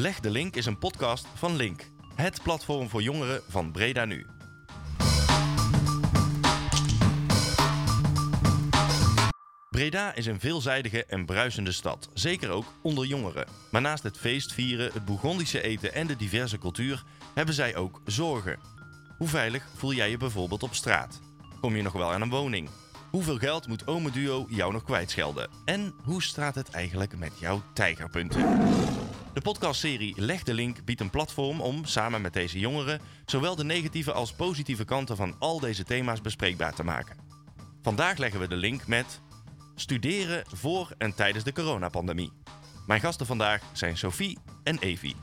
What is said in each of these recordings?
Leg de Link is een podcast van Link, het platform voor jongeren van Breda Nu. Breda is een veelzijdige en bruisende stad, zeker ook onder jongeren. Maar naast het feestvieren, het Bourgondische eten en de diverse cultuur hebben zij ook zorgen. Hoe veilig voel jij je bijvoorbeeld op straat? Kom je nog wel aan een woning? Hoeveel geld moet Ome Duo jou nog kwijtschelden? En hoe staat het eigenlijk met jouw tijgerpunten? De podcastserie Leg de Link biedt een platform om samen met deze jongeren zowel de negatieve als positieve kanten van al deze thema's bespreekbaar te maken. Vandaag leggen we de link met studeren voor en tijdens de coronapandemie. Mijn gasten vandaag zijn Sophie en Evie.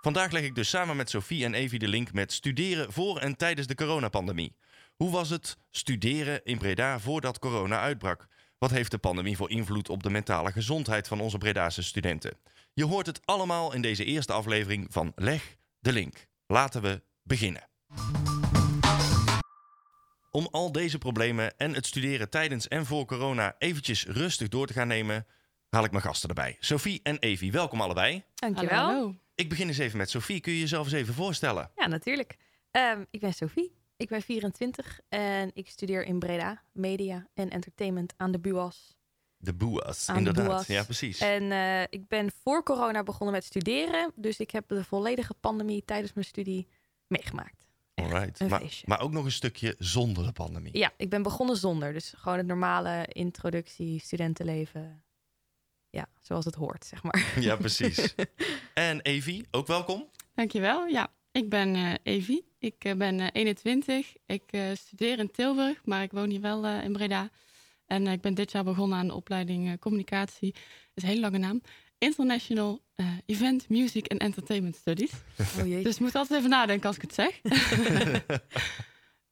Vandaag leg ik dus samen met Sophie en Evie de link met studeren voor en tijdens de coronapandemie. Hoe was het studeren in Breda voordat corona uitbrak? Wat heeft de pandemie voor invloed op de mentale gezondheid van onze Bredaanse studenten? Je hoort het allemaal in deze eerste aflevering van Leg de Link. Laten we beginnen. Om al deze problemen en het studeren tijdens en voor corona eventjes rustig door te gaan nemen, haal ik mijn gasten erbij. Sophie en Evie, welkom allebei. Dankjewel. Hallo. Ik begin eens even met Sophie. Kun je jezelf eens even voorstellen? Ja, natuurlijk. Ehm, ik ben Sophie. Ik ben 24 en ik studeer in Breda, media en entertainment aan de BUAS. De Aan de inderdaad. Ja, precies. En eh, ik ben voor corona begonnen met studeren, dus ik heb de volledige pandemie tijdens mijn studie meegemaakt. Echt Alright. een Maar, feestje. maar ook nog een stukje zonder de pandemie. Ja, ik ben begonnen zonder, dus gewoon het normale introductie, studentenleven. Ja, zoals het hoort, zeg maar. Ja, precies. En Evie, ook welkom. Dankjewel. Ja, ik ben eh Evie. Ik eh, ben eh, 21. Ik eh, studeer in Tilburg, maar ik woon hier wel eh, in Breda. En eh, ik ben dit jaar begonnen aan de opleiding eh, communicatie. Dat is een hele lange naam. International eh, Event, Music and Entertainment Studies. Oh jee. Dus ik moet altijd even nadenken als ik het zeg.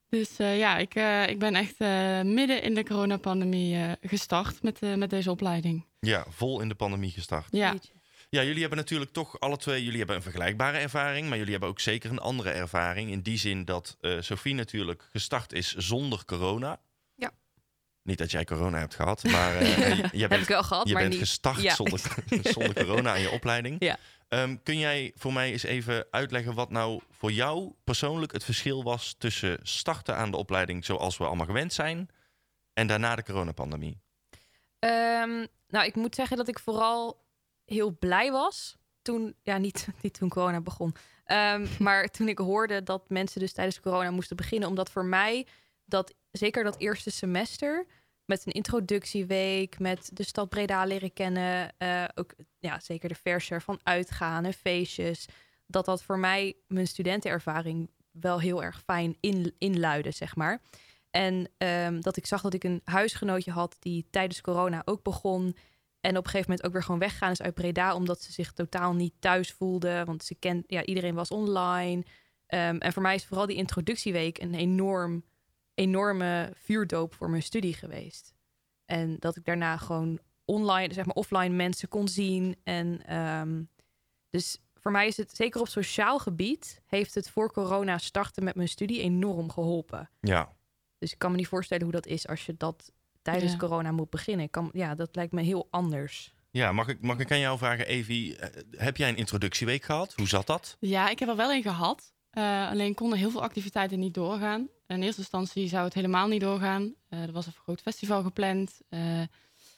dus eh, ja, ik, eh, ik ben echt eh, midden in de coronapandemie eh gestart met, eh, met deze opleiding. Ja, vol in de pandemie gestart. Ja, Jeetje. Ja, jullie hebben natuurlijk toch alle twee, jullie hebben een vergelijkbare ervaring, maar jullie hebben ook zeker een andere ervaring. In die zin dat eh Sophie natuurlijk gestart is zonder corona. Ja. Niet dat jij corona hebt gehad, maar eh, je bent, ik wel gehad, je maar bent niet. gestart Ja. zonder, zonder corona aan je opleiding. Ja. Ehm, kun jij voor mij eens even uitleggen wat nou voor jou persoonlijk het verschil was tussen starten aan de opleiding zoals we allemaal gewend zijn en daarna de coronapandemie? Ehm, nou, ik moet zeggen dat ik vooral heel blij was toen, ja, niet, niet toen corona begon, Ehm, maar toen ik hoorde dat mensen dus tijdens corona moesten beginnen, omdat voor mij dat zeker dat eerste semester met een introductieweek, met de stad Breda leren kennen, eh, ook ja, zeker de verser van uitgaan en feestjes, dat dat voor mij mijn studentenervaring wel heel erg fijn in, inluidde, zeg maar. En ehm, dat ik zag dat ik een huisgenootje had die tijdens corona ook begon. En op een gegeven moment ook weer gewoon weggaan is uit Breda, omdat ze zich totaal niet thuis voelde. Want ze kent, ja, iedereen was online. Ehm, en voor mij is vooral die introductieweek een enorm, enorme vuurdoop voor mijn studie geweest. En dat ik daarna gewoon online, zeg maar offline mensen kon zien. En ehm, dus voor mij is het, zeker op sociaal gebied, heeft het voor corona starten met mijn studie enorm geholpen. Ja, Dus ik kan me niet voorstellen hoe dat is als je dat tijdens Ja. corona moet beginnen. Ik Kan, ja, dat lijkt me heel anders. ja mag, ik, mag ik aan jou vragen, Evie, eh, heb jij een introductieweek gehad? Hoe zat dat? Ja, ik heb er wel een gehad. Eh, alleen konden heel veel activiteiten niet doorgaan. In eerste instantie zou het helemaal niet doorgaan. Eh, er was een groot festival gepland. Eh,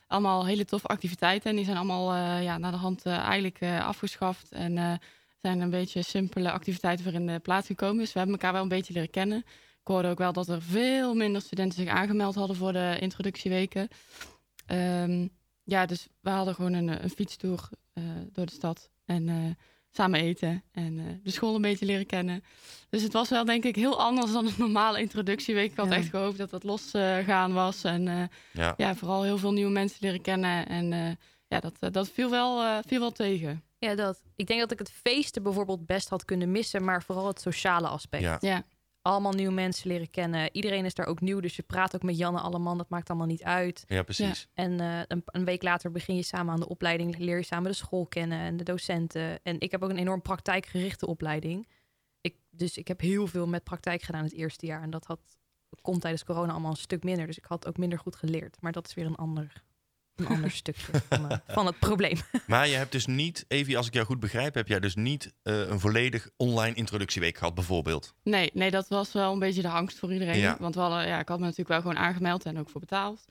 allemaal hele toffe activiteiten. En die zijn allemaal eh, ja, naar de hand eigenlijk eh, afgeschaft. En eh, zijn een beetje simpele activiteiten weer in de plaats gekomen. Dus we hebben elkaar wel een beetje leren kennen. Ik hoorde ook wel dat er veel minder studenten zich aangemeld hadden voor de introductieweken. Ehm, ja, dus we hadden gewoon een, eh, een fietstoer eh, door de stad. En eh, samen eten en eh, de school een beetje leren kennen. Dus het was wel denk ik heel anders dan een normale introductieweek. Ik had Ja. echt gehoopt dat dat losgaan was. En eh, Ja, ja, vooral heel veel nieuwe mensen leren kennen. En eh, ja, dat, dat viel, wel, eh, viel wel tegen. Ja, dat. Ik denk dat ik het feesten bijvoorbeeld best had kunnen missen, maar vooral het sociale aspect. ja. Ja, Allemaal nieuwe mensen leren kennen. Iedereen is daar ook nieuw, dus je praat ook met Janne Alleman. Dat maakt allemaal niet uit. ja precies. En eh, een, een week later begin je samen aan de opleiding, leer je samen de school kennen en de docenten. En ik heb ook een enorm praktijkgerichte opleiding. Ik, dus ik heb heel veel met praktijk gedaan het eerste jaar. En dat had, kon tijdens corona allemaal een stuk minder. Dus ik had ook minder goed geleerd. Maar dat is weer een ander een ander stukje van, eh, van het probleem. Maar je hebt dus niet, even als ik jou goed begrijp, heb jij dus niet eh, een volledig online introductieweek gehad, bijvoorbeeld. Nee, nee, dat was wel een beetje de angst voor iedereen. Ja. Want we hadden, ja, ik had me natuurlijk wel gewoon aangemeld en ook voor betaald.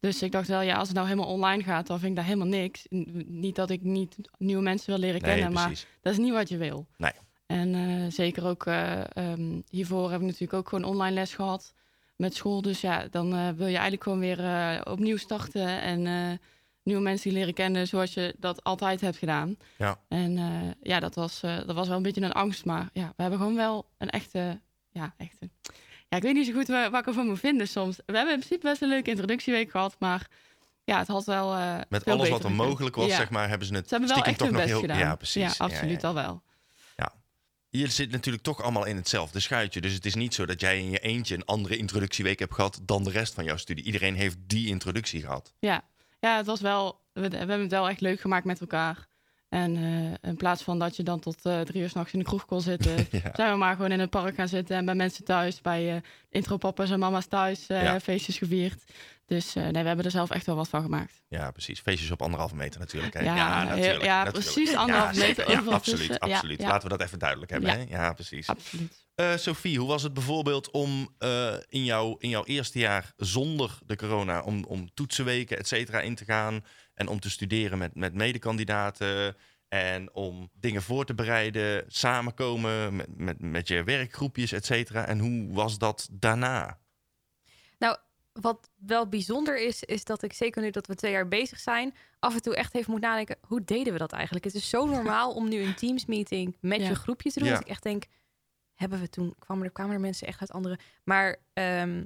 Dus ik dacht wel, ja, als het nou helemaal online gaat, dan vind ik daar helemaal niks. N- Niet dat ik niet nieuwe mensen wil leren Nee, kennen, maar dat is niet wat je wil. Nee. En eh, zeker ook eh, ehm, hiervoor heb ik natuurlijk ook gewoon online les gehad met school. Dus ja, dan eh, wil je eigenlijk gewoon weer eh, opnieuw starten en eh, nieuwe mensen leren kennen zoals je dat altijd hebt gedaan. Ja. En ja, dat was, dat was wel een beetje een angst, maar ja, we hebben gewoon wel een echte, ja, echte. Ja, ik weet niet zo goed waar, waar ik ervan moet vinden soms. We hebben in principe best een leuke introductieweek gehad, maar ja, het had wel. Met alles wat er mogelijk was, Ja. zeg maar, hebben ze het Ze hebben wel stiekem echt toch nog best heel... gedaan. Ja, precies. Ja, absoluut ja. al wel. Je zit natuurlijk toch allemaal in hetzelfde schuitje. Dus het is niet zo dat jij in je eentje een andere introductieweek hebt gehad dan de rest van jouw studie. Iedereen heeft die introductie gehad. Ja, ja het was wel. We, we hebben het wel echt leuk gemaakt met elkaar. En eh, in plaats van dat je dan tot eh, drie uur s'nachts in de kroeg kon zitten, Ja. zijn we maar gewoon in het park gaan zitten en bij mensen thuis, bij eh intropapa's en mama's thuis, Ja. feestjes gevierd. Dus eh, nee, we hebben er zelf echt wel wat van gemaakt. Ja, precies. Feestjes op anderhalve meter natuurlijk. Hè? Ja, natuurlijk. ja, natuurlijk. precies anderhalve Ja, meter. Ja, absoluut, absoluut. ja. Laten we dat even duidelijk hebben. Ja. Hè? Ja, precies. Absoluut. Eh, Sophie, hoe was het bijvoorbeeld om eh, in, jouw, in jouw eerste jaar zonder de corona, om, om toetsenweken, et cetera, in te gaan en om te studeren met, met medekandidaten en om dingen voor te bereiden, samenkomen met, met, met je werkgroepjes, et cetera. En hoe was dat daarna? Wat wel bijzonder is, is dat ik zeker nu dat we twee jaar bezig zijn, af en toe echt even moet nadenken, hoe deden we dat eigenlijk? Het is zo normaal om nu een Teams meeting met Ja. je groepje te doen. Ja. Dat ik echt denk, hebben we toen, kwamen er, kwamen er mensen echt uit andere... Maar ehm,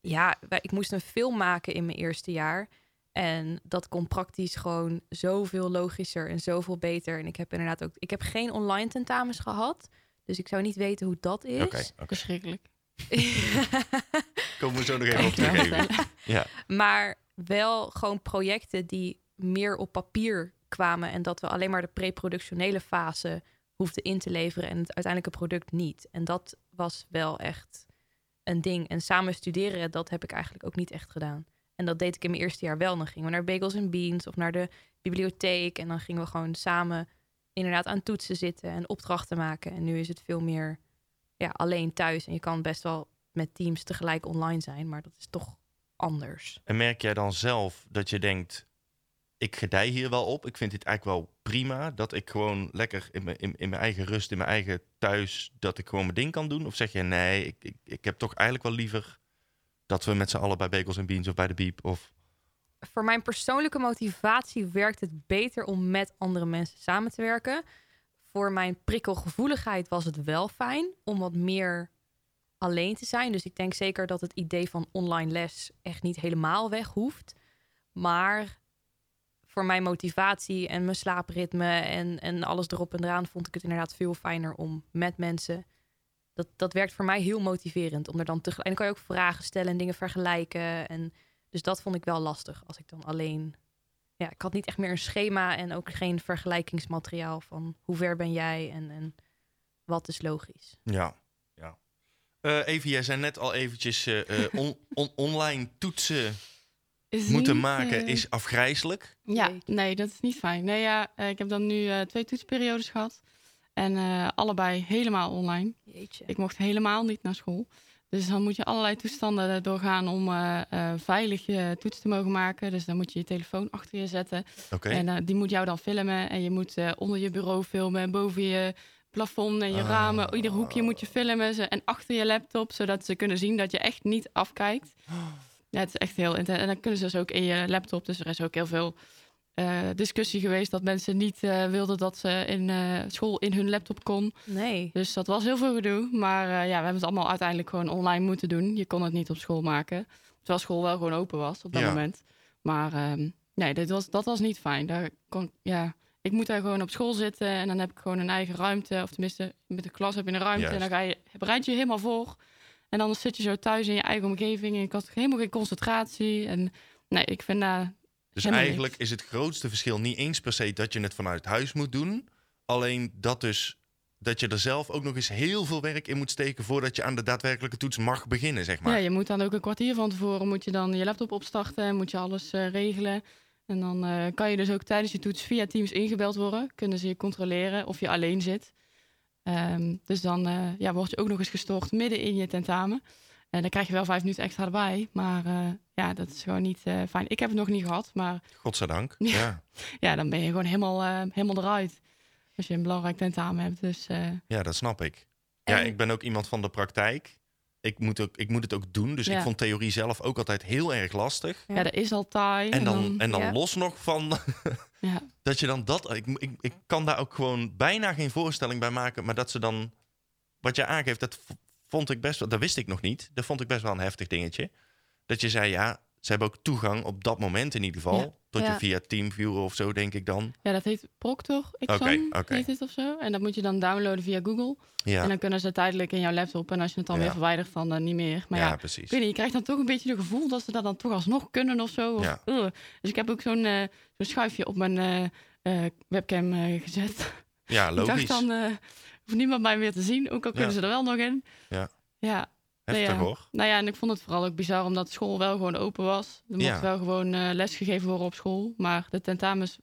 ja, wij- ik moest een film maken in mijn eerste jaar. En dat kon praktisch gewoon zoveel logischer en zoveel beter. En ik heb inderdaad ook, ik heb geen online tentamens gehad. Dus ik zou niet weten hoe dat is. Oké, oké. Verschrikkelijk. Komen we zo nog even op terug. Ja, Maar wel gewoon projecten die meer op papier kwamen. En dat we alleen maar de pre-productionele fase hoefden in te leveren. En het uiteindelijke product niet. En dat was wel echt een ding. En samen studeren, dat heb ik eigenlijk ook niet echt gedaan. En dat deed ik in mijn eerste jaar wel. Dan gingen we naar Bagels and Beans of naar de bibliotheek. En dan gingen we gewoon samen inderdaad aan toetsen zitten en opdrachten maken. En nu is het veel meer ja, alleen thuis. En je kan best wel met teams tegelijk online zijn. Maar dat is toch anders. En merk jij dan zelf dat je denkt, ik gedij hier wel op. Ik vind dit eigenlijk wel prima. Dat ik gewoon lekker in mijn, in, in mijn eigen rust, in mijn eigen thuis, dat ik gewoon mijn ding kan doen. Of zeg je, nee, ik, ik, ik heb toch eigenlijk wel liever dat we met z'n allen bij Bagels en Beans of bij de Beep of... voor mijn persoonlijke motivatie werkt het beter om met andere mensen samen te werken. Voor mijn prikkelgevoeligheid was het wel fijn om wat meer alleen te zijn. Dus ik denk zeker dat het idee van online les echt niet helemaal weg hoeft. Maar voor mijn motivatie en mijn slaapritme en, en alles erop en eraan vond ik het inderdaad veel fijner om met mensen. Dat, dat werkt voor mij heel motiverend. Om er dan tegelijk. En dan kan je ook vragen stellen en dingen vergelijken. En dus dat vond ik wel lastig als ik dan alleen. Ja, ik had niet echt meer een schema en ook geen vergelijkingsmateriaal van hoe ver ben jij en, en wat is logisch. Ja. Eh even, jij zei net al eventjes, eh, eh, on- on- online toetsen Is moeten niet, maken is afgrijzelijk. Ja, nee, dat is niet fijn. Nee, ja, eh, ik heb dan nu eh, twee toetsperiodes gehad. En eh, allebei helemaal online. Jeetje. Ik mocht helemaal niet naar school. Dus dan moet je allerlei toestanden doorgaan om eh, eh, veilig je toets te mogen maken. Dus dan moet je je telefoon achter je zetten. Oké. En eh, die moet jou dan filmen. En je moet eh, onder je bureau filmen. En boven je plafond en je Ah. ramen. Ieder hoekje moet je filmen. Ze- En achter je laptop. Zodat ze kunnen zien dat je echt niet afkijkt. Ja, het is echt heel intens. En dan kunnen ze dus ook in je laptop. Dus er is ook heel veel eh, discussie geweest. Dat mensen niet eh, wilden dat ze in eh, school in hun laptop kon. Nee. Dus dat was heel veel gedoe. Maar ja, we hebben het allemaal uiteindelijk gewoon online moeten doen. Je kon het niet op school maken. Terwijl school wel gewoon open was op dat Ja. moment. Maar ehm, nee, dit was, dat was niet fijn. Daar kon, ja, ik moet daar gewoon op school zitten. En dan heb ik gewoon een eigen ruimte. Of tenminste, met de klas heb je een ruimte. En dan ga je, bereid je je helemaal voor. En dan zit je zo thuis in je eigen omgeving. En ik had helemaal geen concentratie. En nee, ik vind daar... Dus eigenlijk niks. is het grootste verschil niet eens per se dat je het vanuit huis moet doen. Alleen dat dus dat je er zelf ook nog eens heel veel werk in moet steken voordat je aan de daadwerkelijke toets mag beginnen, zeg maar. Ja, je moet dan ook een kwartier van tevoren moet je dan je laptop opstarten. Moet je alles eh, regelen. En dan eh, kan je dus ook tijdens je toets via Teams ingebeld worden. Kunnen ze je controleren of je alleen zit. Ehm, dus dan eh, ja, word je ook nog eens gestoord midden in je tentamen. En dan krijg je wel vijf minuten extra erbij. Maar eh, ja, dat is gewoon niet fijn. Ik heb het nog niet gehad, maar Godzijdank. Ja. Ja. dan ben je gewoon helemaal, helemaal eruit. Als je een belangrijk tentamen hebt. Dus ja, dat snap ik. Ja, En- ik ben ook iemand van de praktijk. Ik moet, ook, ik moet het ook doen. Dus Ja. ik vond theorie zelf ook altijd heel erg lastig. ja. dat is al taai. En dan, en dan Ja. los nog van ja. dat je dan dat. Ik, ik, ik kan daar ook gewoon bijna geen voorstelling bij maken. Maar dat ze dan. Wat je aangeeft, dat vond ik best wel. Dat wist ik nog niet. Dat vond ik best wel een heftig dingetje. Dat je zei, ja, ze hebben ook toegang op dat moment in ieder geval. Ja. Tot je via Teamviewer of zo, denk ik dan. ja, dat heet Proctor Exam, Oké, oké. heet het of zo. En dat moet je dan downloaden via Google. Ja, En dan kunnen ze tijdelijk in jouw laptop. En als je het dan Ja. weer verwijdert, dan eh, niet meer. Maar ja, ja, precies. Ik weet niet, je krijgt dan toch een beetje het gevoel dat ze dat dan toch alsnog kunnen of zo. Of, Ja. Ugh. Dus ik heb ook zo'n eh, zo'n schuifje op mijn eh, eh, webcam eh, gezet. Ja, ik logisch. dacht dan, eh hoeft niemand mij meer te zien, ook al kunnen Ja. ze er wel nog in. Ja. Ja, Heftig ja. hoor. nou ja, en ik vond het vooral ook bizar omdat school wel gewoon open was. Er mocht Ja. wel gewoon eh les gegeven worden op school. Maar de tentamens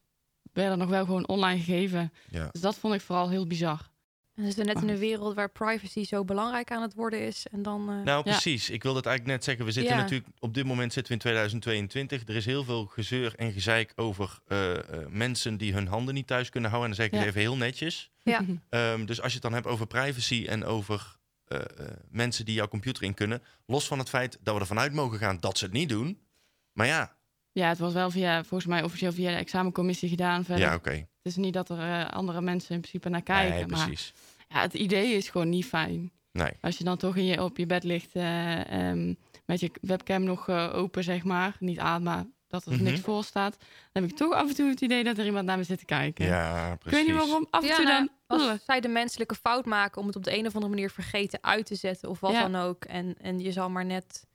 werden nog wel gewoon online gegeven. Ja. Dus dat vond ik vooral heel bizar. En we zitten net in een wereld waar privacy zo belangrijk aan het worden is. En dan... eh, Nou, precies. Ik wilde het eigenlijk net zeggen. We zitten Ja. natuurlijk, op dit moment zitten we in 2022. Er is heel veel gezeur en gezeik over eh, eh, mensen die hun handen niet thuis kunnen houden. En dan zeg ik Ja. het even heel netjes. Ja. Ehm, dus als je het dan hebt over privacy en over eh, eh, mensen die jouw computer in kunnen. Los van het feit dat we ervan uit mogen gaan dat ze het niet doen. Maar ja, Ja, het was wel via, volgens mij officieel via de examencommissie gedaan. Verder. ja oké. Het is niet dat er eh, andere mensen in principe naar kijken. Nee, maar precies. ja, het idee is gewoon niet fijn. Nee. Als je dan toch in je, op je bed ligt eh, ehm, met je webcam nog eh, open, zeg maar. Niet aan, maar dat er Mhm. niks voor staat. Dan heb ik toch af en toe het idee dat er iemand naar me zit te kijken. Ja, ik precies. weet niet waarom. Af en Ja, toe nou, dan... als Ugh. zij de menselijke fout maken om het op de een of andere manier vergeten uit te zetten of wat Ja. dan ook. En, en je zal maar net.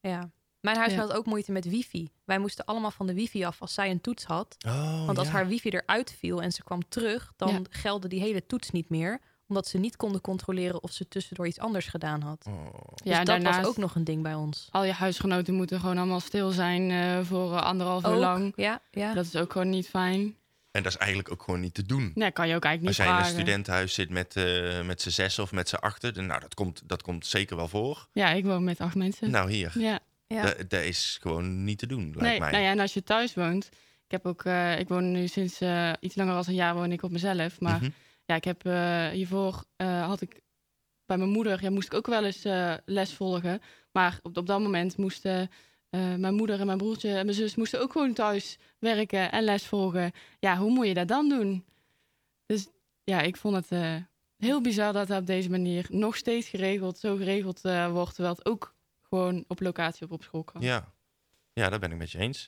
Ja. Mijn huisgenoot had ook moeite met wifi. Wij moesten allemaal van de wifi af als zij een toets had. Oh, Want als ja. haar wifi eruit viel en ze kwam terug, dan Ja. gelde die hele toets niet meer. Omdat ze niet konden controleren of ze tussendoor iets anders gedaan had. Oh. Ja, dus dat daarnaast, was ook nog een ding bij ons. al je huisgenoten moeten gewoon allemaal stil zijn eh, voor eh, anderhalf uur lang. Ja, ja. Dat is ook gewoon niet fijn. En dat is eigenlijk ook gewoon niet te doen. Nee, kan je ook eigenlijk Als niet jij in een studentenhuis zit met, eh met z'n zes of met z'n achten, dan- nou, dat komt, dat komt zeker wel voor. Ja, ik woon met acht mensen. Nou, hier. Ja. ja. Dat, dat is gewoon niet te doen, lijkt nee, mij. nou ja, en als je thuis woont. Ik heb ook, eh, ik woon nu sinds eh, iets langer dan een jaar woon ik op mezelf. Maar Mhm. ja, ik heb eh, hiervoor eh, had ik bij mijn moeder, ja, moest ik ook wel eens eh, les volgen. Maar op, op dat moment moesten eh, mijn moeder en mijn broertje en mijn zus moesten ook gewoon thuis werken en les volgen. Ja, hoe moet je dat dan doen? Dus ja, ik vond het eh, heel bizar dat dat op deze manier nog steeds geregeld, zo geregeld eh, wordt. Terwijl het ook gewoon op locatie op school kan. Ja. ja, dat ben ik met je eens.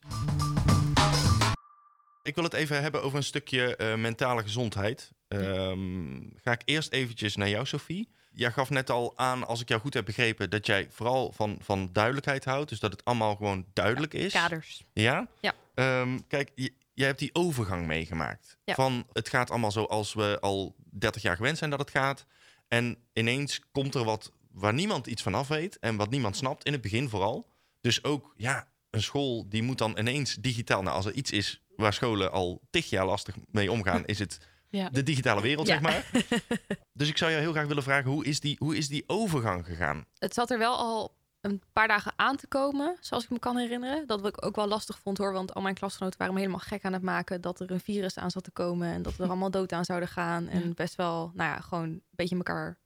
Ik wil het even hebben over een stukje mentale gezondheid. Ehm, ga ik eerst eventjes naar jou, Sophie. Jij gaf net al aan, als ik jou goed heb begrepen, dat jij vooral van, van duidelijkheid houdt. Dus dat het allemaal gewoon duidelijk is. Kaders. Ja? Ja. Ehm, kijk, jij hebt die overgang meegemaakt. Ja. Van het gaat allemaal zoals we al 30 jaar gewend zijn dat het gaat. En ineens komt er wat waar niemand iets van af weet en wat niemand snapt, in het begin vooral. Dus ook, ja, een school die moet dan ineens digitaal. Nou, als er iets is waar scholen al tig jaar lastig mee omgaan, is het Ja. de digitale wereld, Ja. zeg maar. Dus ik zou jou heel graag willen vragen, hoe is die, hoe is die overgang gegaan? Het zat er wel al een paar dagen aan te komen, zoals ik me kan herinneren. Dat ik ook wel lastig vond hoor, want al mijn klasgenoten waren me helemaal gek aan het maken dat er een virus aan zat te komen en dat we er allemaal dood aan zouden gaan. En best wel, nou ja, gewoon een beetje elkaar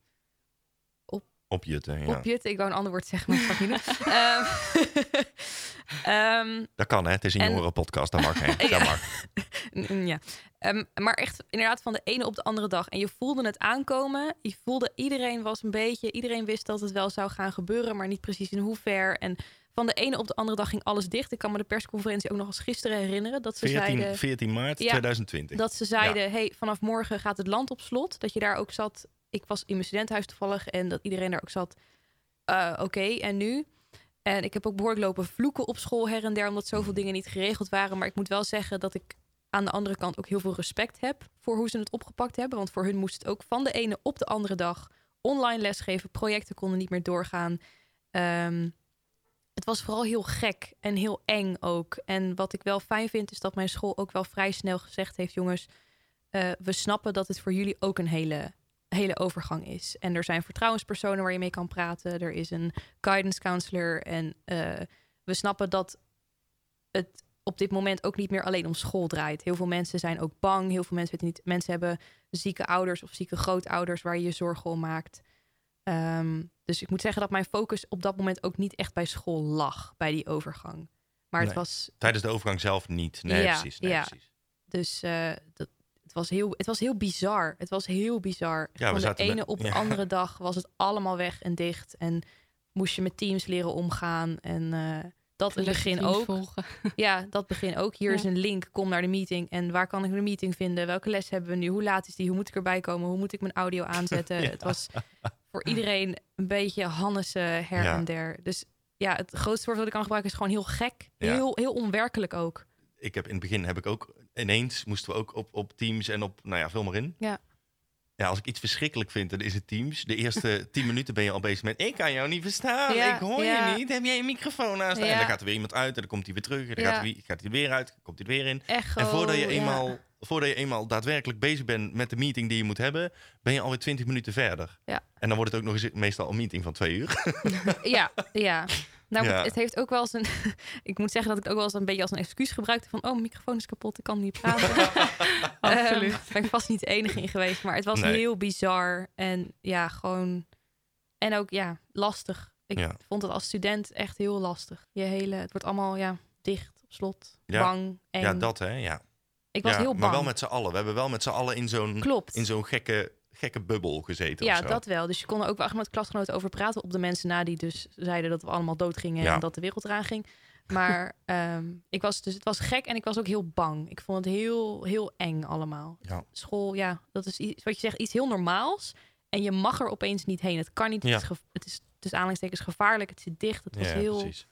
Opjutten, ja. opjutten. Ik wou een ander woord zeggen, maar dat niet. Ehm, ehm, Dat kan, hè? Het is een En- jongerenpodcast, dat mag, hè? Dat mag. Mm, Ja, Ehm, maar echt inderdaad van de ene op de andere dag. En je voelde het aankomen. Je voelde iedereen was een beetje, iedereen wist dat het wel zou gaan gebeuren, maar niet precies in hoever. En van de ene op de andere dag ging alles dicht. Ik kan me de persconferentie ook nog als gisteren herinneren dat ze 14, zeiden 14 maart Ja, 2020. dat ze zeiden, hey, vanaf morgen gaat het land op slot. Dat je daar ook zat. Ik was in mijn studentenhuis toevallig en dat iedereen daar ook zat. Eh, Oké, en nu? En ik heb ook behoorlijk lopen vloeken op school her en der, omdat zoveel dingen niet geregeld waren. Maar ik moet wel zeggen dat ik aan de andere kant ook heel veel respect heb voor hoe ze het opgepakt hebben. Want voor hun moest het ook van de ene op de andere dag online lesgeven. Projecten konden niet meer doorgaan. Ehm, het was vooral heel gek en heel eng ook. En wat ik wel fijn vind, is dat mijn school ook wel vrij snel gezegd heeft: jongens, eh, we snappen dat het voor jullie ook een hele, hele overgang is. En er zijn vertrouwenspersonen waar je mee kan praten. Er is een guidance counselor. En eh, we snappen dat het op dit moment ook niet meer alleen om school draait. Heel veel mensen zijn ook bang. Heel veel mensen weten niet. Mensen hebben zieke ouders of zieke grootouders waar je je zorgen om maakt. Ehm, dus ik moet zeggen dat mijn focus op dat moment ook niet echt bij school lag, bij die overgang. Maar het Nee. was Tijdens de overgang zelf niet. Nee, Ja, precies. Nee, ja. precies. dus eh, dat, het, was heel, het was heel bizar. Het was heel bizar. Ja, we Van de met- ene op de ja. andere dag was het allemaal weg en dicht. En moest je met teams leren omgaan. En eh, dat begin ook. volgen. Ja, dat begin ook. Hier Ja. is een link. Kom naar de meeting. En waar kan ik de meeting vinden? Welke les hebben we nu? Hoe laat is die? Hoe moet ik erbij komen? Hoe moet ik mijn audio aanzetten? Ja. Het was voor iedereen een beetje Hannessen her Ja. en der. Dus ja, het grootste woord wat ik kan gebruiken is gewoon heel gek. Ja. Heel, heel onwerkelijk ook. Ik heb in het begin heb ik ook ineens moesten we ook op, op Teams en op nou ja, vul maar in. Ja. Ja, als ik iets verschrikkelijk vind, dan is het Teams. De eerste tien minuten ben je al bezig met ik kan jou niet verstaan. Ja, ik hoor ja. je niet. Heb jij een microfoon? Ja. En dan gaat er weer iemand uit en dan komt hij weer terug. En dan gaat, hij, gaat hij er weer uit, komt hij er weer in. Echo. En voordat je, eenmaal, voordat je eenmaal daadwerkelijk bezig bent met de meeting die je moet hebben, ben je alweer 20 minuten verder. En dan wordt het ook nog eens meestal een meeting van twee uur. Ja, ja. Nou, Ja. het heeft ook wel eens een. ik moet zeggen dat ik het ook wel eens een beetje als een excuus gebruikte van. Oh, mijn microfoon is kapot, ik kan niet praten. Absoluut. Ehm, ben ik vast niet de enige in geweest, maar het was Nee. heel bizar en ja, gewoon. En ook ja, lastig. Ik Ja. vond het als student echt heel lastig. Je hele, het wordt allemaal ja, dicht, op slot, Ja. bang. En Ja, dat hè, ja. ik was ja, heel bang. Maar wel met z'n allen. We hebben wel met z'n allen in zo'n Klopt. in zo'n gekke, gekke bubbel gezeten. Ja, of zo. dat wel. Dus je kon er ook wel echt met klasgenoten over praten. Op de mensen na die dus zeiden dat we allemaal dood gingen Ja. en dat de wereld eraan ging. Maar ehm, ik was dus, het was gek en ik was ook heel bang. Ik vond het heel, heel eng allemaal. Ja. School, ja, dat is iets, wat je zegt, iets heel normaals. En je mag er opeens niet heen. Het kan niet. Ja. Het is, het is tussen aanhalingstekens gevaarlijk. Het zit dicht. Het was Ja, heel, precies.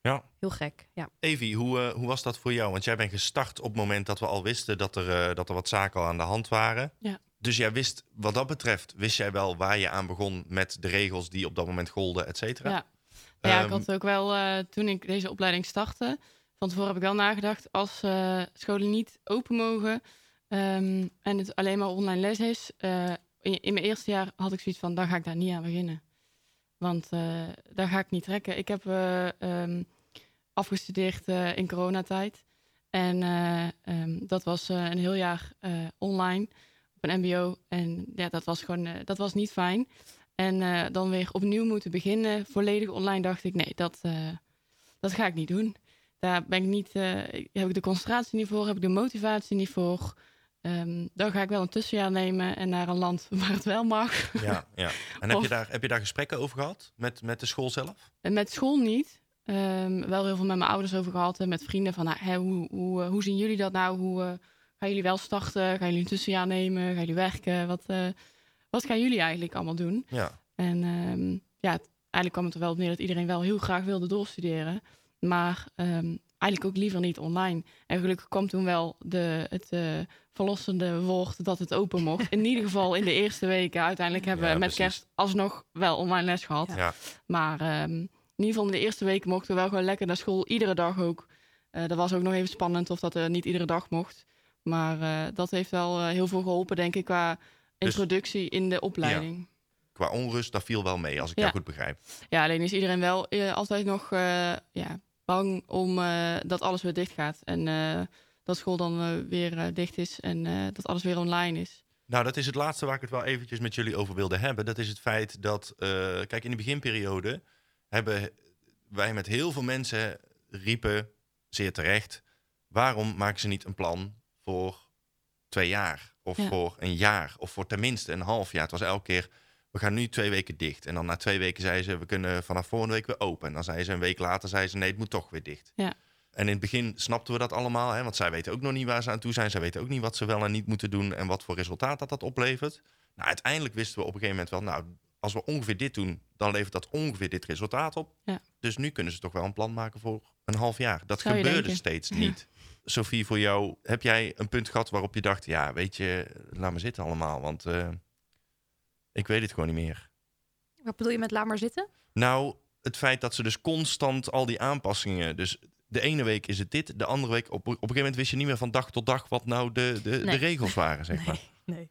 Ja. heel gek. Ja. Evie, hoe, eh, hoe was dat voor jou? Want jij bent gestart op het moment dat we al wisten dat er, eh, dat er wat zaken al aan de hand waren. Ja. Dus jij wist, wat dat betreft, wist jij wel waar je aan begon met de regels die op dat moment golden, et cetera? Ja. Ja, ik Ehm, had ook wel, eh, toen ik deze opleiding startte, van tevoren heb ik wel nagedacht, als eh, scholen niet open mogen ehm, en het alleen maar online les is, eh, in, in mijn eerste jaar had ik zoiets van, dan ga ik daar niet aan beginnen. Want daar ga ik niet trekken. Ik heb eh, ehm, afgestudeerd in coronatijd. En dat was een heel jaar online op een mbo. En ja, dat was gewoon, eh, dat was niet fijn. En eh, dan weer opnieuw moeten beginnen, volledig online, dacht ik, nee, dat, eh, dat ga ik niet doen. Daar ben ik niet, heb ik de concentratie niet voor, heb ik de motivatie niet voor. Ehm, dan ga ik wel een tussenjaar nemen en naar een land waar het wel mag. Ja, ja. En heb, Of- je daar, heb je daar gesprekken over gehad met, met de school zelf? Met school niet. Ehm, wel heel veel met mijn ouders over gehad en met vrienden van, nou, hè, hoe, hoe, hoe zien jullie dat nou? Hoe gaan jullie wel starten? Gaan jullie een tussenjaar nemen? Gaan jullie werken? Wat, eh, wat gaan jullie eigenlijk allemaal doen? Ja. En ehm, ja, het- eigenlijk kwam het er wel op neer dat iedereen wel heel graag wilde doorstuderen. Maar ehm, eigenlijk ook liever niet online. En gelukkig kwam toen wel de, het eh, verlossende woord dat het open mocht. In ieder geval in de eerste weken. Uiteindelijk hebben Ja, we met precies. kerst alsnog wel online les gehad. Ja. Ja. Maar ehm, in ieder geval in de eerste weken mochten we wel gewoon lekker naar school. Iedere dag ook. Eh dat was ook nog even spannend of dat er niet iedere dag mocht. Maar eh, dat heeft wel eh, heel veel geholpen, denk ik, qua Dus- introductie in de opleiding. Qua onrust, dat viel wel mee, als ik Ja. jou goed begrijp. Ja, alleen is iedereen wel eh, altijd nog ja, bang om dat alles weer dicht gaat. En dat school dan weer dicht is en dat alles weer online is. Nou, dat is het laatste waar ik het wel eventjes met jullie over wilde hebben. Dat is het feit dat, kijk, in de beginperiode hebben wij met heel veel mensen riepen, zeer terecht, waarom maken ze niet een plan voor twee jaar? Of Ja. voor een jaar? Of voor tenminste een half jaar? Het was elke keer, we gaan nu twee weken dicht. En dan na twee weken zeiden ze, we kunnen vanaf volgende week weer open. En dan zeiden ze een week later, zeiden ze, nee, het moet toch weer dicht. Ja. En in het begin snapten we dat allemaal, hè, want zij weten ook nog niet waar ze aan toe zijn. Zij weten ook niet wat ze wel en niet moeten doen en wat voor resultaat dat dat oplevert. Nou, uiteindelijk wisten we op een gegeven moment wel, nou, als we ongeveer dit doen, dan levert dat ongeveer dit resultaat op. Ja. Dus nu kunnen ze toch wel een plan maken voor een half jaar. Dat Zou gebeurde steeds niet. Sophie, voor jou, heb jij een punt gehad waarop je dacht, ja, weet je, laat me zitten allemaal, want eh, ik weet het gewoon niet meer. Wat bedoel je met laat maar zitten? Nou, het feit dat ze dus constant al die aanpassingen. Dus de ene week is het dit, de andere week. Op, op een gegeven moment wist je niet meer van dag tot dag wat nou de, de, de Nee. regels waren, zeg maar. Nee, nee.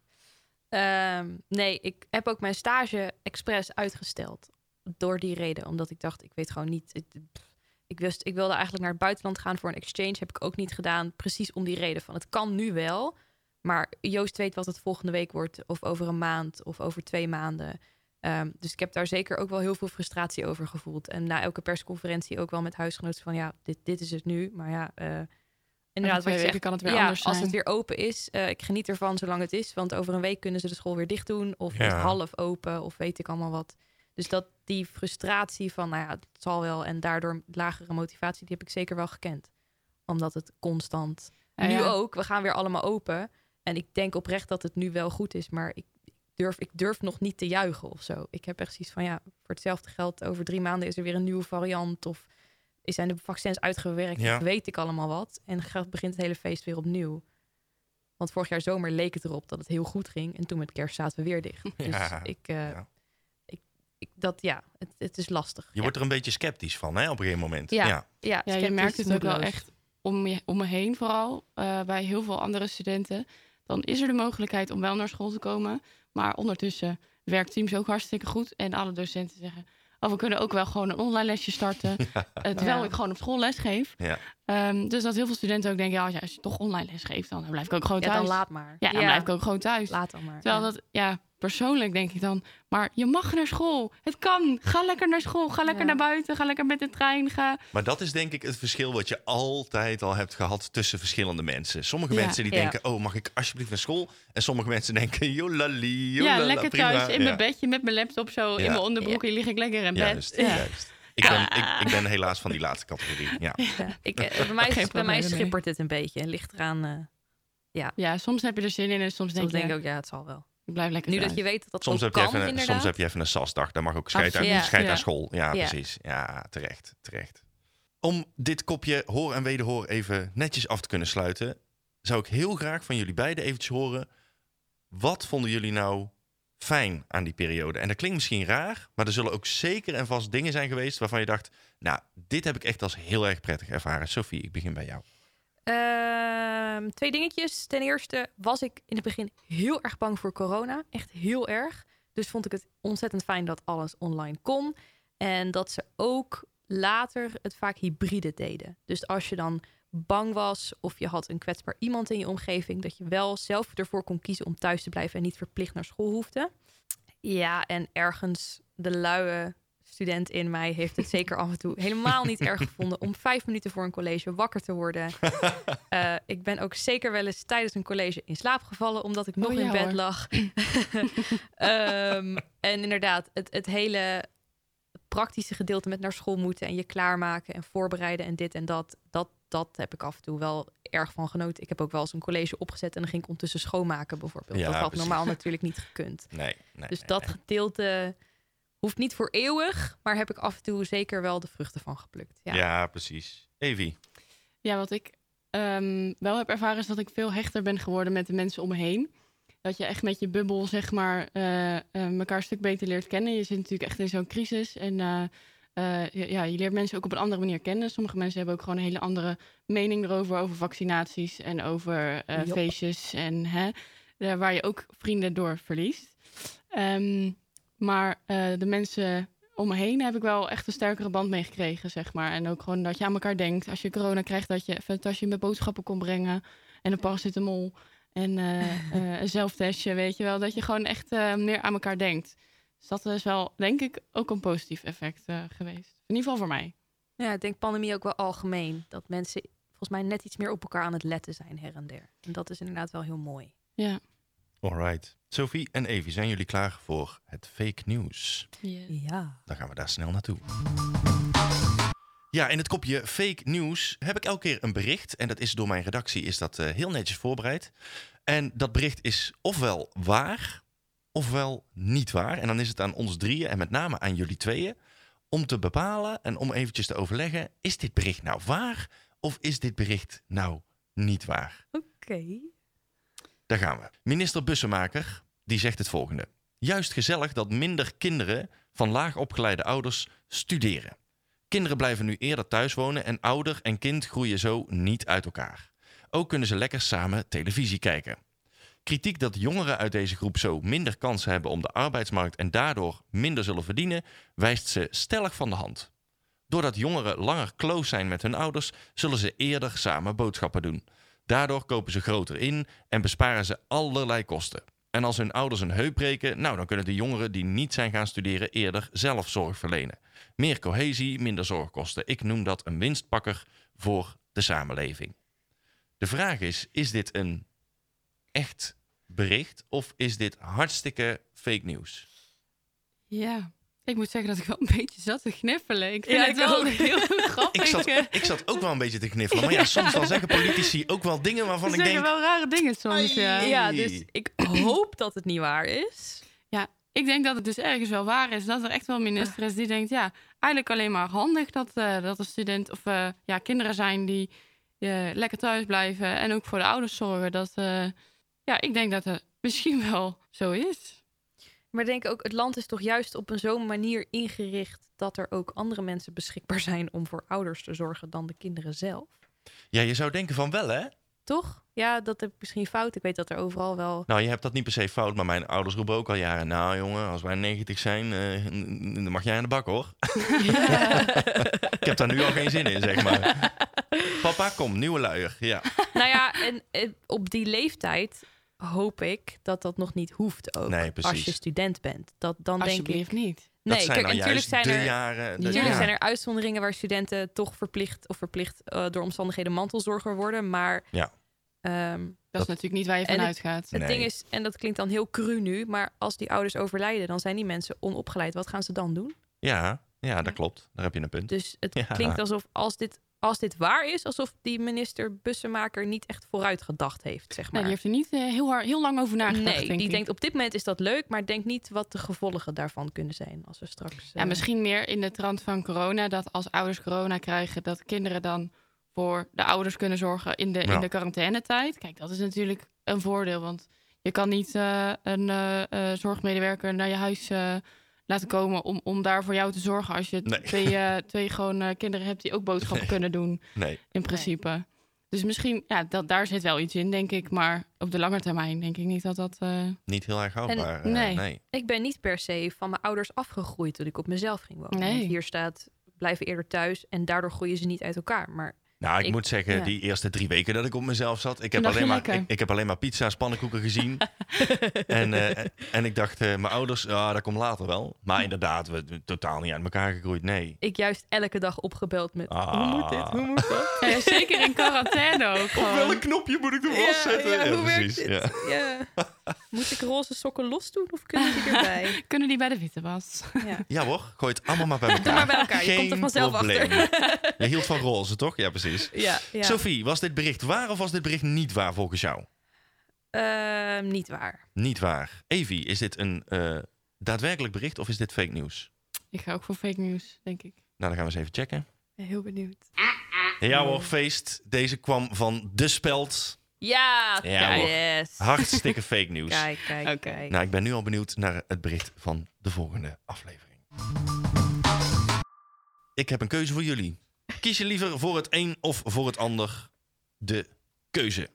Ehm, nee, ik heb ook mijn stage expres uitgesteld. Door die reden. Omdat ik dacht, ik weet gewoon niet. pff, Ik, wist, ik wilde eigenlijk naar het buitenland gaan voor een exchange. Heb ik ook niet gedaan. Precies om die reden van het kan nu wel. Maar Joost weet wat het volgende week wordt. Of over een maand. Of over twee maanden. Ehm, dus ik heb daar zeker ook wel heel veel frustratie over gevoeld. En na elke persconferentie ook wel met huisgenoten van ja, dit, dit is het nu. Maar ja, eh, inderdaad, twee wat je zegt, kan het weer ja, anders als zijn. het weer open is, eh, ik geniet ervan zolang het is. Want over een week kunnen ze de school weer dicht doen. Of Ja. half open, of weet ik allemaal wat. Dus dat die frustratie van, nou ja, het zal wel. En daardoor lagere motivatie, die heb ik zeker wel gekend. Omdat het constant... Ja, nu ja. ook, we gaan weer allemaal open. En ik denk oprecht dat het nu wel goed is. Maar ik durf, ik durf nog niet te juichen of zo. Ik heb echt zoiets van, ja, voor hetzelfde geld... over drie maanden is er weer een nieuwe variant. Of zijn de vaccins uitgewerkt? Ja. Weet ik allemaal wat. En begint het hele feest weer opnieuw. Want vorig jaar zomer leek het erop dat het heel goed ging. En toen met kerst zaten we weer dicht. Dus Ja, ik, eh. Dat, ja, het, het is lastig. Je ja. wordt er een beetje sceptisch van, hè, op een gegeven moment. Ja. ja. ja, Ja, je merkt het ook wel echt om, je, om me heen, vooral eh, bij heel veel andere studenten. Dan is er de mogelijkheid om wel naar school te komen. Maar ondertussen werkt Teams ook hartstikke goed. En alle docenten zeggen: Oh, we kunnen ook wel gewoon een online lesje starten. eh, terwijl Ja. ik gewoon op school les geef. Ja. Ehm, dus dat heel veel studenten ook denken: ja, als je- toch online les geeft, dan blijf ik ook gewoon Ja, thuis. dan laat maar. ja, dan blijf ik ook gewoon thuis. Laat dan maar. Terwijl ja. dat, ja, persoonlijk denk ik dan, maar je mag naar school. Het kan. Ga lekker naar school. Ga lekker Ja. naar buiten. Ga lekker met de trein. Ga. Maar dat is denk ik het verschil wat je altijd al hebt gehad tussen verschillende mensen. Sommige Ja. mensen die Ja. denken, oh, mag ik alsjeblieft naar school? En sommige mensen denken, jolali, Ja, jolala, lekker prima. thuis in Ja. mijn bedje met mijn laptop zo in Ja. mijn onderbroekje lig ik lekker in bed. Juist, ja. juist. Ik ben, ik, ik ben helaas van die laatste categorie. Ja. Ja, ik, eh, bij mij, is- bij mij schippert het een beetje. En ligt eraan. eh, Ja, soms heb je er zin in en soms denk soms denk je, ik ook, ja, het zal wel. Ik blijf lekker Nu thuis. dat je weet dat dat Soms, ook heb je kan, even een, inderdaad. soms heb je even een sasdag. Dan mag ook scheid, uit, scheid Ja. naar school. Ja, Ja. precies. Ja, terecht, terecht. Om dit kopje hoor en wederhoor even netjes af te kunnen sluiten... zou ik heel graag van jullie beiden eventjes horen... wat vonden jullie nou fijn aan die periode? En dat klinkt misschien raar, maar er zullen ook zeker en vast dingen zijn geweest... waarvan je dacht, nou, dit heb ik echt als heel erg prettig ervaren. Sophie, ik begin bij jou. Ehm, twee dingetjes. Ten eerste was ik in het begin heel erg bang voor corona. Echt heel erg. Dus vond ik het ontzettend fijn dat alles online kon. En dat ze ook later het vaak hybride deden. Dus als je dan bang was of je had een kwetsbaar iemand in je omgeving, dat je wel zelf ervoor kon kiezen om thuis te blijven en niet verplicht naar school hoefde. Ja, en ergens de luie student in mij heeft het zeker af en toe helemaal niet erg gevonden om vijf minuten voor een college wakker te worden. Eh, ik ben ook zeker wel eens tijdens een college in slaap gevallen omdat ik nog Oh, in ja, bed hoor. lag. Ehm, en inderdaad, het, het hele praktische gedeelte met naar school moeten en je klaarmaken en voorbereiden en dit en dat, dat, dat heb ik af en toe wel erg van genoten. Ik heb ook wel eens een college opgezet en dan ging ik ondertussen schoonmaken bijvoorbeeld. Ja, dat had precies. normaal natuurlijk niet gekund. Nee, nee Dus dat nee. gedeelte hoeft niet voor eeuwig, maar heb ik af en toe zeker wel de vruchten van geplukt. Ja. Ja. precies. Evie. Ja, wat ik ehm, wel heb ervaren is dat ik veel hechter ben geworden met de mensen om me heen. Dat je echt met je bubbel, zeg maar, eh, eh, elkaar een stuk beter leert kennen. Je zit natuurlijk echt in zo'n crisis. En eh, eh, ja, je leert mensen ook op een andere manier kennen. Sommige mensen hebben ook gewoon een hele andere mening erover. Over vaccinaties en over eh, feestjes. En hè, waar je ook vrienden door verliest. Ehm, maar eh, de mensen om me heen heb ik wel echt een sterkere band mee gekregen, zeg maar. En ook gewoon dat je aan elkaar denkt. Als je corona krijgt, dat je even een tasje met boodschappen kon brengen. En een paracetamol. En eh, eh, een zelftestje, weet je wel. Dat je gewoon echt meer aan elkaar denkt. Dus dat is wel, denk ik, ook een positief effect geweest. In ieder geval voor mij. Ja, ik denk pandemie ook wel algemeen. Dat mensen volgens mij net iets meer op elkaar aan het letten zijn her en der. En dat is inderdaad wel heel mooi. Ja. Alright. Sophie en Evie, zijn jullie klaar voor het fake news? Ja. Dan gaan we daar snel naartoe. Ja, in het kopje fake news heb ik elke keer een bericht. En dat is door mijn redactie is dat eh, heel netjes voorbereid. En dat bericht is ofwel waar, ofwel niet waar. En dan is het aan ons drieën en met name aan jullie tweeën... om te bepalen en om eventjes te overleggen... is dit bericht nou waar of is dit bericht nou niet waar? Oké. Daar gaan we. Minister Bussemaker die zegt het volgende. juist gezellig dat minder kinderen van laag opgeleide ouders studeren. Kinderen blijven nu eerder thuis wonen en ouder en kind groeien zo niet uit elkaar. Ook kunnen ze lekker samen televisie kijken. Kritiek dat jongeren uit deze groep zo minder kansen hebben om de arbeidsmarkt en daardoor minder zullen verdienen, wijst ze stellig van de hand. Doordat jongeren langer close zijn met hun ouders, zullen ze eerder samen boodschappen doen. Daardoor kopen ze groter in en besparen ze allerlei kosten. En als hun ouders een heup breken, nou dan kunnen de jongeren die niet zijn gaan studeren eerder zelf zorg verlenen. Meer cohesie, minder zorgkosten. Ik noem dat een winstpakker voor de samenleving. De vraag is: is dit een echt bericht of is dit hartstikke fake nieuws? Ja. Ik moet zeggen dat ik wel een beetje zat te gniffelen. Ik vind Ja, het ik wel ook. heel grappig. Ik zat, ik zat ook wel een beetje te kniffelen. Maar ja, soms dan zeggen politici ook wel dingen waarvan Ze ik zeggen denk... wel rare dingen soms, ja. Ja, dus ik hoop dat het niet waar is. Ik denk dat het dus ergens wel waar is. Dat er echt wel een minister is die denkt... ja, eigenlijk alleen maar handig dat, eh, dat er student of eh, ja, kinderen zijn... die eh, lekker thuis blijven en ook voor de ouders zorgen. Dat, eh, ja, ik denk dat het misschien wel zo is. Maar denk ook, het land is toch juist op een zo'n manier ingericht... dat er ook andere mensen beschikbaar zijn om voor ouders te zorgen dan de kinderen zelf. Ja, je zou denken van wel, hè? Toch? Ja, dat heb ik misschien fout. Ik weet dat er overal wel... Nou, je hebt dat niet per se fout, maar mijn ouders roepen ook al jaren... Nou, jongen, als wij 90 zijn, eh, dan mag jij aan de bak, hoor. ik heb daar nu al geen zin in, zeg maar. Papa, kom, nieuwe luier. Ja, nou ja, en eh, op die leeftijd hoop ik dat dat nog niet hoeft ook. Nee, precies. Als je student bent. Dat, dan denk ik... Alsjeblieft niet. dat Nee, zijn kijk, dan natuurlijk juist zijn de er... jaren... de- Natuurlijk ja. zijn er uitzonderingen waar studenten toch verplicht of verplicht eh, door omstandigheden mantelzorger worden. Maar Ja. ehm, Dat, Dat- is natuurlijk niet waar je En van het- uitgaat. het Nee. ding is, en dat klinkt dan heel cru nu, maar als die ouders overlijden, dan zijn die mensen onopgeleid. Wat gaan ze dan doen? Ja, ja, dat klopt. Daar heb je een punt. Dus het Ja. klinkt alsof als dit, als dit waar is, alsof die minister Bussemaker niet echt vooruit gedacht heeft, zeg Nee, maar. die heeft er niet eh, heel, hard, heel lang over nagedacht, nee, denk die ik. denkt op dit moment is dat leuk, maar denkt niet wat de gevolgen daarvan kunnen zijn als we straks. Ja, eh, misschien meer in de trant van corona. Dat als ouders corona krijgen, dat kinderen dan voor de ouders kunnen zorgen in de, Ja. in de quarantainetijd. Kijk, dat is natuurlijk een voordeel. Want je kan niet eh, een eh, eh, zorgmedewerker naar je huis eh, laten komen om, om daar voor jou te zorgen. Als je Nee. twee, eh, twee gewoon eh, kinderen hebt die ook boodschappen Nee. kunnen doen, Nee, in principe. Dus misschien, ja, dat, daar zit wel iets in, denk ik. Maar op de lange termijn denk ik niet dat dat... eh, niet heel erg houdbaar. nee. nee. Ik ben niet per se van mijn ouders afgegroeid toen ik op mezelf ging wonen. Nee. Want hier staat blijven eerder thuis en daardoor groeien ze niet uit elkaar. Maar Nou, ik, Ik- moet zeggen, ja. die eerste drie weken dat ik op mezelf zat, ik heb, alleen maar, ik, ik heb alleen maar pizza's, pannenkoeken gezien. en, eh, en ik dacht, eh, mijn ouders, ja, dat komt later wel. Maar inderdaad, we totaal niet uit elkaar gegroeid, nee. ik juist elke dag opgebeld met Ah. hoe moet dit, hoe moet dat? ja, zeker in quarantaine ook. Op welk knopje moet ik ervoor zetten? ja, Ja, hoe werkt precies. dit? Ja. Ja. Moet ik roze sokken los doen of kunnen die erbij? Kunnen die bij de witte was? Ja. ja hoor, gooi het allemaal maar bij elkaar. Doe maar bij elkaar, je Geen komt er vanzelf probleem. achter. Je hield van roze, toch? Ja, precies. Ja, ja. Sophie, was dit bericht waar of was dit bericht niet waar volgens jou? Ehm, niet waar. Niet waar. Evie, is dit een eh, daadwerkelijk bericht of is dit fake nieuws? Ik ga ook voor fake news, denk ik. Nou, dan gaan we eens even checken. Heel benieuwd. Ja hoor, feest. Deze kwam van De Speld. Ja, Ja, yes. Hartstikke fake nieuws. Kijk, kijk, Oké. kijk. Nou, ik ben nu al benieuwd naar het bericht van de volgende aflevering. Ik heb een keuze voor jullie. Kies je liever voor het een of voor het ander? De keuze.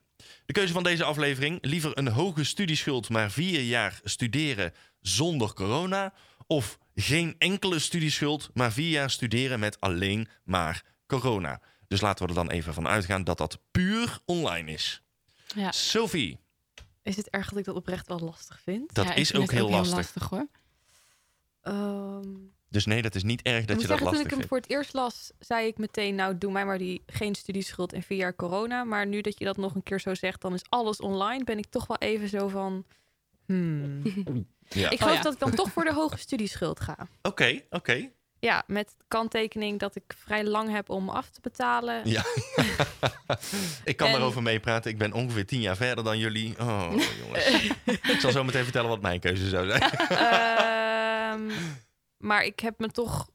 De keuze van deze aflevering: liever een hoge studieschuld, maar vier jaar studeren zonder corona. Of geen enkele studieschuld, maar vier jaar studeren met alleen maar corona. Dus laten we er dan even van uitgaan dat dat puur online is. Ja. Is Sophie, het erg dat ik dat oprecht wel lastig vind? dat Ja, ik is vind ook het heel lastig. hoor. Ehm, Dus nee, dat is niet erg dat je dat zeggen, toen lastig ik hem vindt. voor het eerst las, zei ik meteen, nou doe mij maar die geen studieschuld en vier jaar corona. Maar nu dat je dat nog een keer zo zegt, dan is alles online, ben ik toch wel even zo van... Hmm. Ja. Ik geloof ja. dat ik dan toch voor de hoge studieschuld ga. Oké, oké. Ja, met kanttekening dat ik vrij lang heb om af te betalen. Ja. ik kan En- daarover meepraten. Ik ben ongeveer tien jaar verder dan jullie. Oh, jongens. ik zal zo meteen vertellen wat mijn keuze zou zijn. Ehm, maar ik heb me toch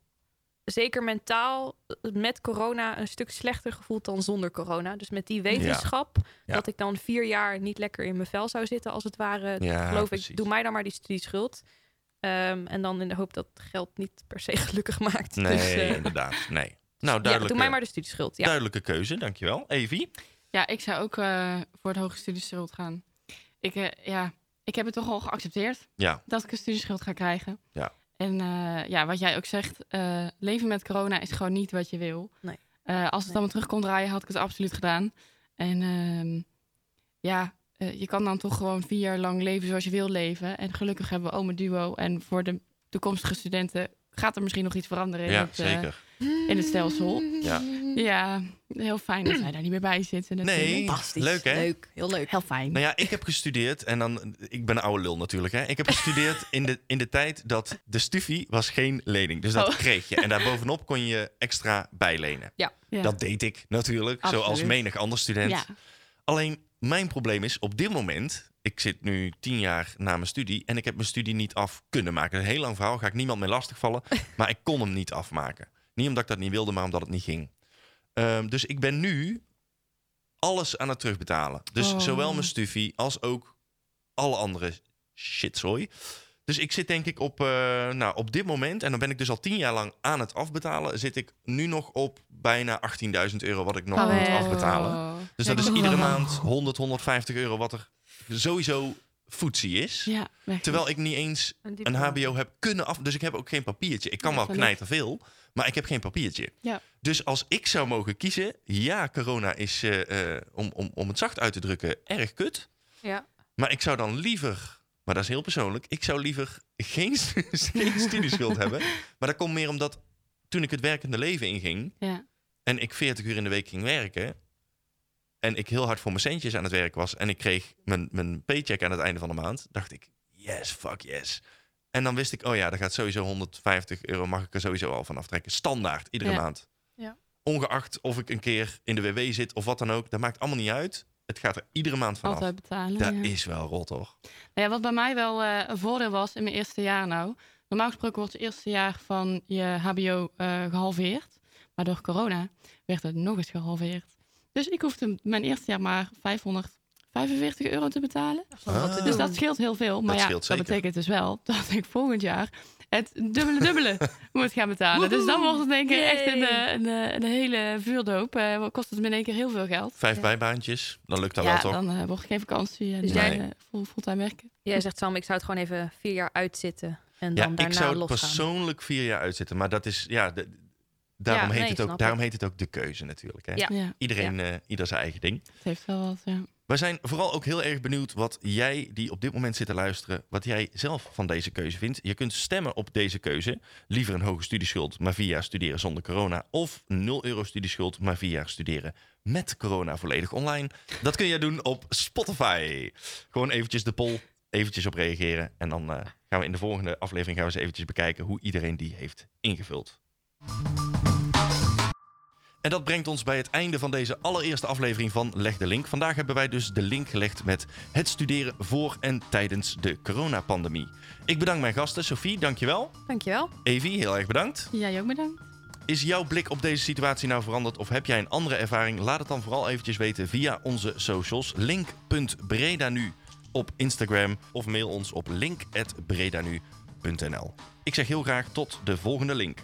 zeker mentaal met corona een stuk slechter gevoeld dan zonder corona. Dus met die wetenschap Ja. dat ik dan vier jaar niet lekker in mijn vel zou zitten als het ware. Ja, geloof precies. ik, doe mij dan maar die studieschuld. Ehm, en dan in de hoop dat geld niet per se gelukkig maakt. Nee, Dus, eh, inderdaad. Nee. Nou, ja, duidelijke, doe mij maar de studieschuld. Ja. duidelijke keuze. Dankjewel. Evie? Ja, ik zou ook eh, voor de hoge studieschuld gaan. Ik, eh, ja, ik heb het toch al geaccepteerd Ja. dat ik een studieschuld ga krijgen. Ja. En eh, ja, wat jij ook zegt, eh, leven met corona is gewoon niet wat je wil. Nee. Eh, als het Nee. allemaal terug kon draaien, had ik het absoluut gedaan. En ehm, ja, eh, je kan dan toch gewoon vier jaar lang leven zoals je wil leven. En gelukkig hebben we Ome Duo. En voor de toekomstige studenten gaat er misschien nog iets veranderen in, Ja, het, eh, zeker. in het stelsel. Ja. Ja, heel fijn dat wij daar niet meer bij zitten. natuurlijk. Nee, Fantastisch. leuk hè? Leuk, heel leuk. Heel fijn. Nou ja, ik heb gestudeerd en dan, ik ben een oude lul natuurlijk. Hè. Ik heb gestudeerd in de, in de tijd dat de stufie was geen lening. Dus dat Oh. kreeg je. En daarbovenop kon je extra bijlenen. Ja. Dat deed ik natuurlijk, Absoluut. zoals menig ander student. Ja. Alleen mijn probleem is op dit moment, ik zit nu tien jaar na mijn studie en ik heb mijn studie niet af kunnen maken. Een heel lang verhaal, ga ik niemand meer lastigvallen. maar ik kon hem niet afmaken. Niet omdat ik dat niet wilde, maar omdat het niet ging. Ehm, dus ik ben nu alles aan het terugbetalen. Dus Oh. zowel mijn studie als ook alle andere shitzooi. Dus ik zit denk ik op, eh, nou, op dit moment, en dan ben ik dus al tien jaar lang aan het afbetalen, zit ik nu nog op bijna 18.000 euro wat ik nog moet Oh. afbetalen. Dus dat is iedere maand 100, 150 euro wat er sowieso foetsie is. Ja. Terwijl ik niet eens Een. HBO heb kunnen af. Dus ik heb ook geen papiertje. Ik kan Ja, wel knijten veel, maar ik heb geen papiertje. Ja. Dus als ik zou mogen kiezen, ja, corona is, eh, eh, om, om, om het zacht uit te drukken, erg kut. Ja. Maar ik zou dan liever, maar dat is heel persoonlijk, ik zou liever geen, geen studieschuld hebben. Maar dat komt meer omdat toen ik het werkende leven inging Ja. en ik 40 uur in de week ging werken. En ik heel hard voor mijn centjes aan het werk was. En ik kreeg mijn, mijn paycheck aan het einde van de maand. Dacht ik, yes, fuck yes. En dan wist ik, oh ja, daar gaat sowieso 150 euro, mag ik er sowieso al van aftrekken. Standaard, iedere Ja. maand. Ja. Ongeacht of ik een keer in de WW zit of wat dan ook. Dat maakt allemaal niet uit. Het gaat er iedere maand vanaf. Altijd betalen. Dat ja. is wel rot, hoor. Nou ja, wat bij mij wel eh, een voordeel was in mijn eerste jaar nou. Normaal gesproken wordt het eerste jaar van je HBO eh, gehalveerd. Maar door corona werd het nog eens gehalveerd. Dus ik hoefde mijn eerste jaar maar 545 euro te betalen. Ah. Dus dat scheelt heel veel. Maar Dat ja, scheelt dat zeker. betekent dus wel dat ik volgend jaar het dubbele dubbele moet gaan betalen. Dus dan wordt het in één keer echt een, eh, een, eh, een hele vuurdoop. Wat kost het me in één keer heel veel geld. Vijf Ja. bijbaantjes, dan lukt dat ja, wel toch? dan wordt het geen vakantie en Dus jij- jij full, fulltime werken. Jij zegt Sam, ik zou het gewoon even vier jaar uitzitten. En dan Ja, daarna ik zou losgaan. persoonlijk vier jaar uitzitten. Maar dat is, ja, de- daarom, Ja, heet nee, het ook, daarom ik. heet het ook de keuze natuurlijk. Hè? Ja. Ja, Iedereen, eh, ieder zijn eigen ding. het heeft wel wat, ja. Wij zijn vooral ook heel erg benieuwd wat jij, die op dit moment zit te luisteren, wat jij zelf van deze keuze vindt. Je kunt stemmen op deze keuze. Liever een hoge studieschuld, maar vier jaar studeren zonder corona. Of 0 euro studieschuld, maar vier jaar studeren met corona volledig online. Dat kun je doen op Spotify. Gewoon eventjes de poll, eventjes op reageren. En dan eh, gaan we in de volgende aflevering gaan we eens eventjes bekijken hoe iedereen die heeft ingevuld. En dat brengt ons bij het einde van deze allereerste aflevering van Leg de Link. Vandaag hebben wij dus de link gelegd met het studeren voor en tijdens de coronapandemie. Ik bedank mijn gasten. Sophie, dankjewel. Dankjewel. Evie, heel erg bedankt. Jij ook bedankt. Is jouw blik op deze situatie nou veranderd of heb jij een andere ervaring? Laat het dan vooral eventjes weten via onze socials. Link.bredanu op Instagram of mail ons op link.bredanu.nl. Ik zeg heel graag tot de volgende link.